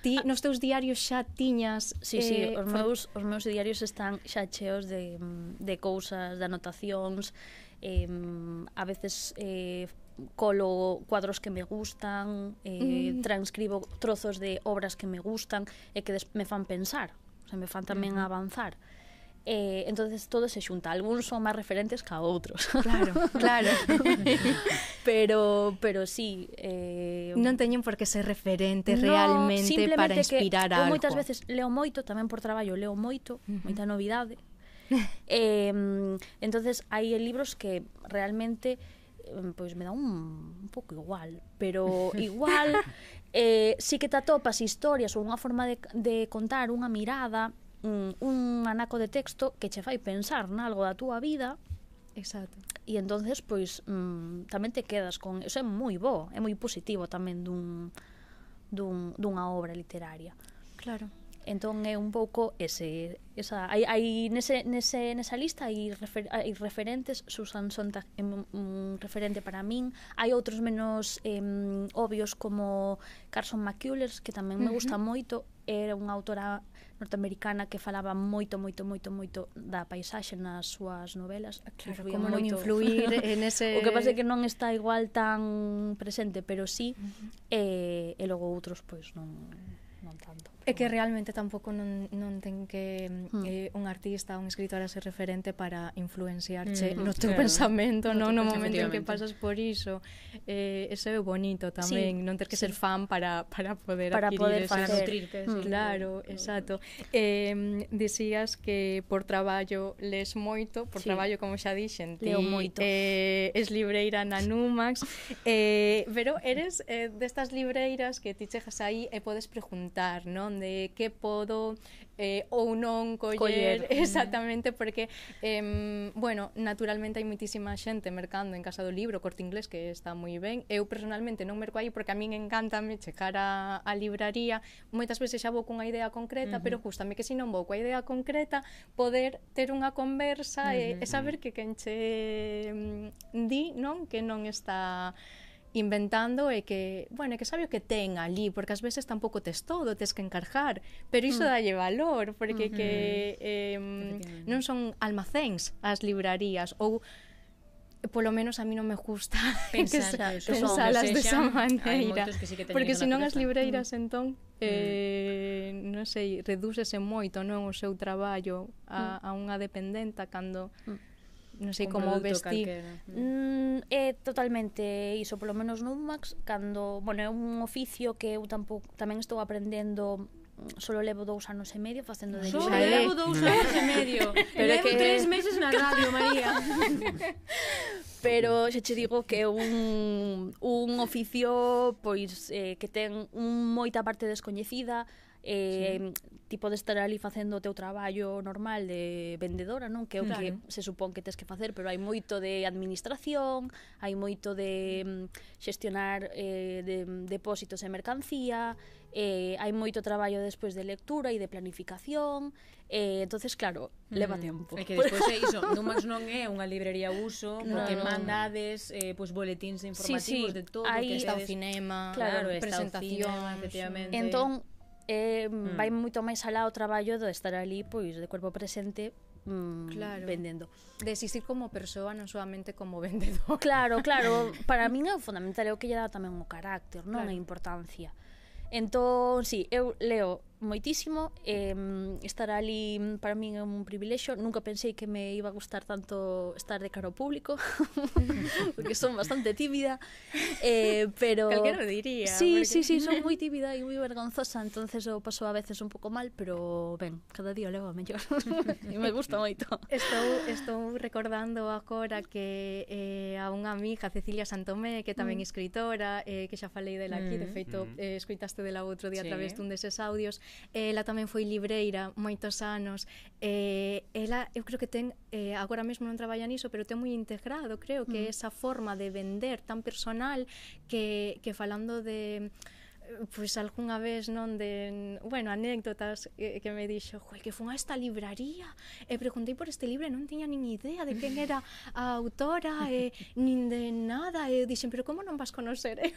Ti nos teus diarios xa tiñas... Sí, eh, sí, os meus, os meus diarios están xa cheos de, de cousas, de anotacións, eh, a veces eh, colo cuadros que me gustan, eh, mm. transcribo trozos de obras que me gustan e que me fan pensar, o sea, me fan tamén mm. avanzar. Eh, entonces todo se xunta, algúns son máis referentes que a outros. [laughs] Claro, claro. [laughs] pero pero sí, eh non teñen por que ser referentes no, realmente para inspirar que, a algo. moitas veces leo moito tamén por traballo, leo moito, uh -huh. moita novidade. [laughs] eh, entonces hai libros que realmente pois pues, me dá un, un pouco igual, pero igual eh, sí que te atopas historias ou unha forma de, de contar unha mirada un, un anaco de texto que che fai pensar nalgo da túa vida Exacto. E entonces pois mm, tamén te quedas con, eso é moi bo, é moi positivo tamén dun dun dunha obra literaria. Claro. Entón é un pouco ese esa hai hai nese nese nesa lista hai, refer, hai referentes Susan Sontag é un referente para min. Hai outros menos eh, obvios como Carson McCullers que tamén uh -huh. me gusta moito, era unha autora norteamericana que falaba moito, moito, moito, moito da paisaxe nas súas novelas. Claro, como non influir [laughs] en ese... O que pasa é que non está igual tan presente, pero sí, uh eh, -huh. e, e logo outros, pois, non, non tanto. É que realmente tampouco non, non ten que mm. eh, un artista, un escritor a ser referente para influenciarche mm, no teu claro. pensamento, no, no, no momento en que pasas por iso. Eh, ese é bonito tamén, sí, non ter que sí. ser fan para, para poder para adquirir poder facer. Para nutrirte. Mm. Claro, mm. exacto. Eh, dicías que por traballo les moito, por sí. traballo como xa dixen, ti, Leo moito. Eh, es libreira na Numax, eh, pero eres eh, destas libreiras que ti chegas aí e podes preguntar, non? onde que podo eh, ou non coller, coller. exactamente porque eh, bueno, naturalmente hai moitísima xente mercando en Casa do Libro, Corte Inglés que está moi ben. Eu personalmente non merco aí porque a min encantame checar a, a libraría. Moitas veces xa vou cunha idea concreta, uh -huh. pero gustame que se non vou coa idea concreta poder ter unha conversa uh -huh. e, e saber que quen che mm, di non que non está inventando e que, bueno, que sabe o que ten ali, porque ás veces tampouco tes todo, tes que encarjar, pero iso mm. dalle valor, porque mm -hmm. que eh, non son almacéns as librarías ou polo menos a mí non me gusta [laughs] pensar, que, pensalas esa maneira, que sí que porque senón as libreiras mm. entón eh, mm. non sei, redúcese moito non o seu traballo a, mm. a unha dependenta cando mm non sei como vestir. mm, é totalmente. Iso polo menos no Umax cando, bueno, é un oficio que eu tampouco tamén estou aprendendo mm, solo levo dous anos e medio facendo de Solo levo dous anos e medio. [laughs] Pero levo que... tres meses na radio, María. [laughs] Pero xa che digo que é un, un oficio pois eh, que ten un moita parte descoñecida, eh, sí. ti podes estar ali facendo o teu traballo normal de vendedora, non? Que é o claro. que se supón que tes que facer, pero hai moito de administración, hai moito de xestionar eh, de, depósitos e mercancía, eh, hai moito traballo despois de lectura e de planificación, eh, entonces claro, mm, leva tempo. É que despois é iso, [laughs] Numax non é unha librería uso, porque no, mandades eh, pois boletins informativos sí, sí. de todo, hai, que está o cinema, claro, claro presentacións, efectivamente. Entón, eh, mm. vai moito máis alá o traballo do estar ali pois de corpo presente mm, claro. vendendo. De existir como persoa, non solamente como vendedor. Claro, claro, [laughs] para min é o fundamental, é o que lle dá tamén o carácter, non claro. a importancia. Entón, si, sí, eu leo moitísimo eh, estar ali mm, para min é un privilexio nunca pensei que me iba a gustar tanto estar de cara ao público [laughs] porque son bastante tímida eh, pero calquera diría sí, porque... sí, sí, son moi tímida e moi vergonzosa entonces o paso a veces un pouco mal pero ben, cada día levo a mellor [laughs] e me gusta moito estou, estou recordando agora que eh, a unha amiga Cecilia Santomé que tamén mm. escritora eh, que xa falei dela aquí, de mm. feito mm. eh, escuitaste dela outro día sí. a través dun deses audios Ela tamén foi libreira moitos anos. Eh, ela, eu creo que ten, eh, agora mesmo non traballa niso, pero ten moi integrado, creo, que mm. esa forma de vender tan personal que, que falando de pois algunha vez non de, bueno, anécdotas que, que me dixo, "Joi, que fun a esta libraría e eh, preguntei por este libro e non tiña nin idea de quen era a autora eh, e nin de nada e dixen, "Pero como non vas conocer?" [laughs]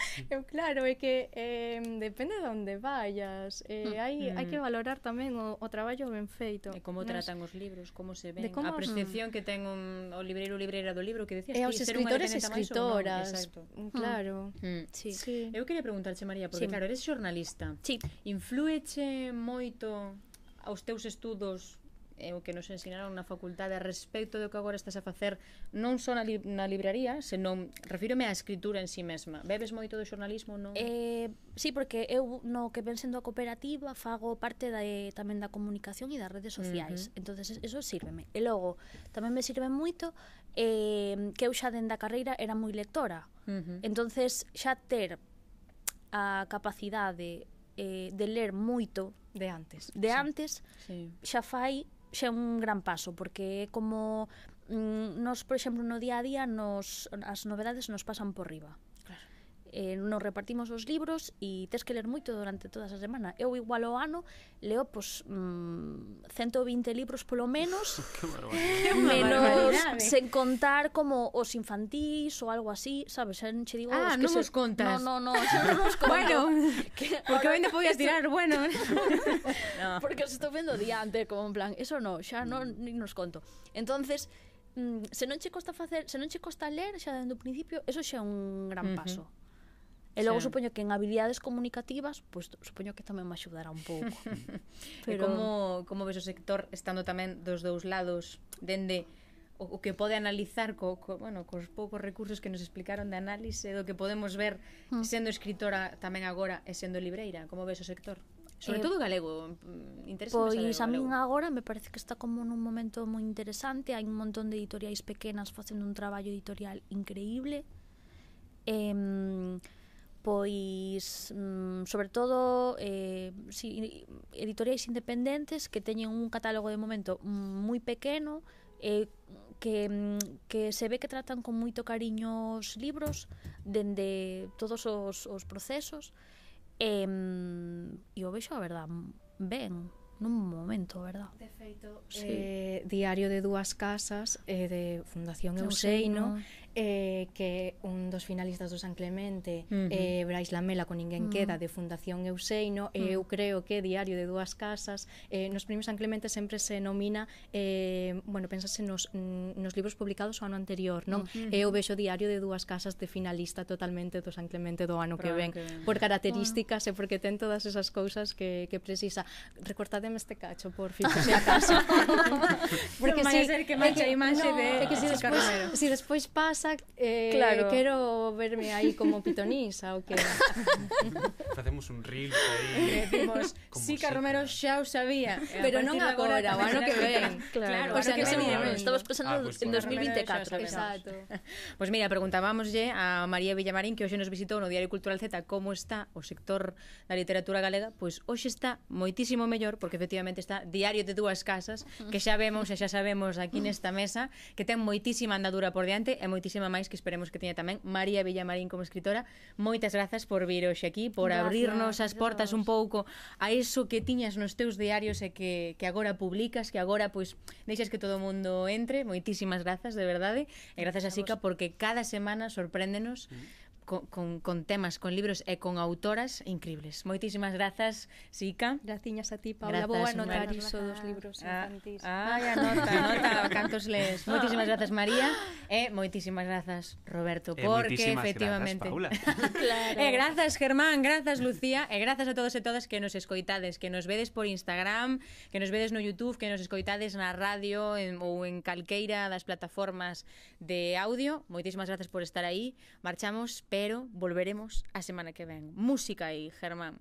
Mm. Eu claro, é que eh, depende de onde vayas. Eh, mm. hai hai que mm. valorar tamén o, o traballo ben feito. E como tratan os libros, como se ven, como... a percepción que ten un, o libreiro libreira do libro que decías e eh, os escritores e escritoras. Non, exacto. Claro. Mm. Sí. sí. Eu quería preguntarche María María, porque sí. claro, eres xornalista. Sí. Inflúeche moito aos teus estudos eh, o que nos ensinaron na facultade respecto do que agora estás a facer non só na, li na libraría, senón refírome á escritura en si sí mesma. Bebes moito do xornalismo, non? Eh, sí, porque eu no que ven sendo a cooperativa fago parte da, eh, tamén da comunicación e das redes sociais. Uh -huh. entonces eso sírveme. E logo, tamén me sirve moito eh, que eu xa dende a carreira era moi lectora. Uh -huh. entonces xa ter a capacidade eh, de ler moito de antes de sí. antes sí. xa fai xa un gran paso porque é como mm, nos, por exemplo, no día a día nos, as novedades nos pasan por riba eh, nos repartimos os libros e tes que ler moito durante toda a semana. Eu igual ao ano leo pois, mm, 120 libros polo menos, [laughs] menos sen contar como os infantís ou algo así, sabes? Xa non che digo ah, os que non se... os contas. No, no, no, xa non os [laughs] conto. bueno, que, [laughs] porque ainda podías tirar, bueno. no. Porque os estou vendo diante, como en plan, eso no, xa non mm. nos conto. Entonces, mm, se non che costa facer, se non che costa ler xa dende o principio, eso xa é un gran uh paso. E logo sí. supoño que en habilidades comunicativas, pois pues, supoño que tamén me axudará un pouco. [laughs] Pero e como como ves o sector estando tamén dos dous lados dende o, o que pode analizar co, co bueno, cos poucos recursos que nos explicaron de análise do que podemos ver mm. sendo escritora tamén agora e sendo libreira, como ves o sector? Sobre eh, todo galego, mm, interesa Pois a min agora me parece que está como nun momento moi interesante, hai un montón de editoriais pequenas facendo un traballo editorial increíble. Eh, pois mm, sobre todo eh, si, editoriais independentes que teñen un catálogo de momento moi pequeno eh, que, que se ve que tratan con moito cariño os libros dende todos os, os procesos e, e o vexo a verdad ben nun momento, verdad? De feito, sí. eh, Diario de dúas casas eh, de Fundación Euseino, Euseino eh, que un dos finalistas do San Clemente, uh -huh. eh, Brais Lamela con Ninguén uh -huh. Queda, de Fundación Euseino, uh -huh. e eu creo que Diario de Dúas Casas, eh, nos premios San Clemente sempre se nomina, eh, bueno, pensase nos, mm, nos libros publicados o ano anterior, non? Uh -huh. Eu vexo Diario de Dúas Casas de finalista totalmente do San Clemente do ano que ven, que ven, por características e porque ten todas esas cousas que, que precisa. Recortademe este cacho, por fin, se acaso. [laughs] porque no, si, ser que mancha a imaxe no, de... É que si despois, si despois pasa casa eh, claro. quero verme aí como pitonisa o que [laughs] facemos un reel aí [laughs] decimos Sica sí, Romero xa o sabía pero non agora o ano que ven. [laughs] Claro, claro o sea, que ven, ven. estamos pensando ah, pues, en 2024 exacto. Pois pues mira preguntábamoslle a María Villamarín que hoxe nos visitou no Diario Cultural Z como está o sector da literatura galega. Pois pues, hoxe está moitísimo mellor porque efectivamente está Diario de dúas casas que xa vemos e xa sabemos aquí nesta mesa que ten moitísima andadura por diante e moitísima moitísima máis que esperemos que teña tamén María Villamarín como escritora. Moitas grazas por vir hoxe aquí, por gracias, abrirnos as portas un pouco a iso que tiñas nos teus diarios e que, que agora publicas, que agora pois deixas que todo o mundo entre. Moitísimas grazas, de verdade. E grazas a Sica porque cada semana sorpréndenos mm con, con, con temas, con libros e con autoras increíbles. Moitísimas grazas, Sica. Graciñas a ti, Paula. Grazas, Vou anotar Mar... iso dos libros ah, infantís. Ah, ai, ah, anota, anota, cantos lees. Moitísimas grazas, María. E moitísimas grazas, Roberto, e porque efectivamente... Grazas, Paula. [laughs] claro. E grazas, Germán, grazas, Lucía, e grazas a todos e todas que nos escoitades, que nos vedes por Instagram, que nos vedes no YouTube, que nos escoitades na radio en, ou en calqueira das plataformas de audio. Moitísimas grazas por estar aí. Marchamos, pero pero volveremos a semana que ven. Música y Germán.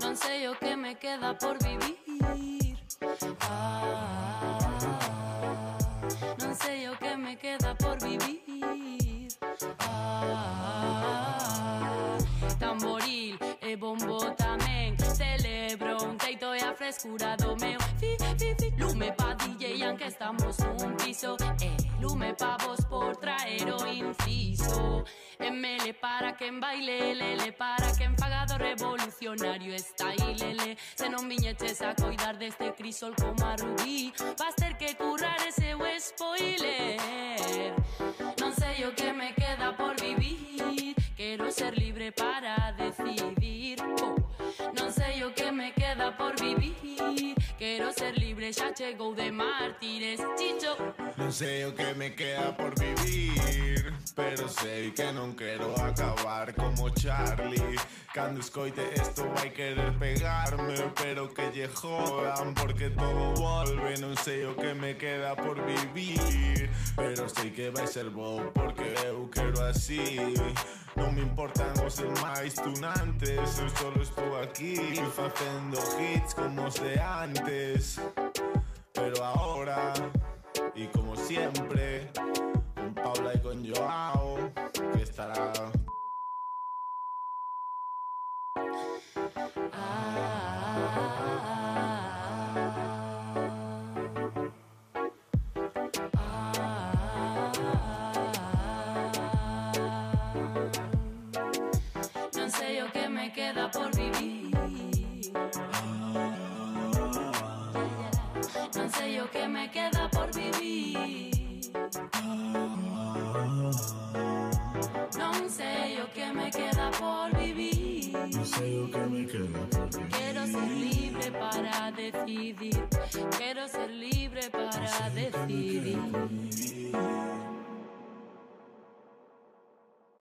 No sé yo qué me queda por vivir. Ah, no sé yo qué me queda. bombo tamén. Celebro un teito e a frescura do meu fi, fi, fi. Lume pa DJ que estamos nun piso. E eh, lume pa vos por traer o inciso. ML para quen baile, lele para quen faga do revolucionario. Está aí, lele Se non viñeches a coidar deste crisol como a rubí. Vas ter que currar ese o spoiler. Non sei o que me mártires, ya llegó de mártires, chicho. No sé o que me queda por vivir, pero sei que non quero acabar como Charlie. Cando escoite esto vai querer pegarme, pero que lle jodan porque todo volve, non sei o que me queda por vivir, pero sei que vai ser bo porque eu quero así. Non me importan os demais tunantes Eu solo estou aquí Facendo hits como os de antes Pero ahora, y como siempre, con Paula y con Joao, que estará. Non sei o que me queda por vivir Que me queda por vivir. Non sei o que me queda por vivir. No sei o que me queda por vivir. Quero ser libre para decidir. Quero ser libre para decidir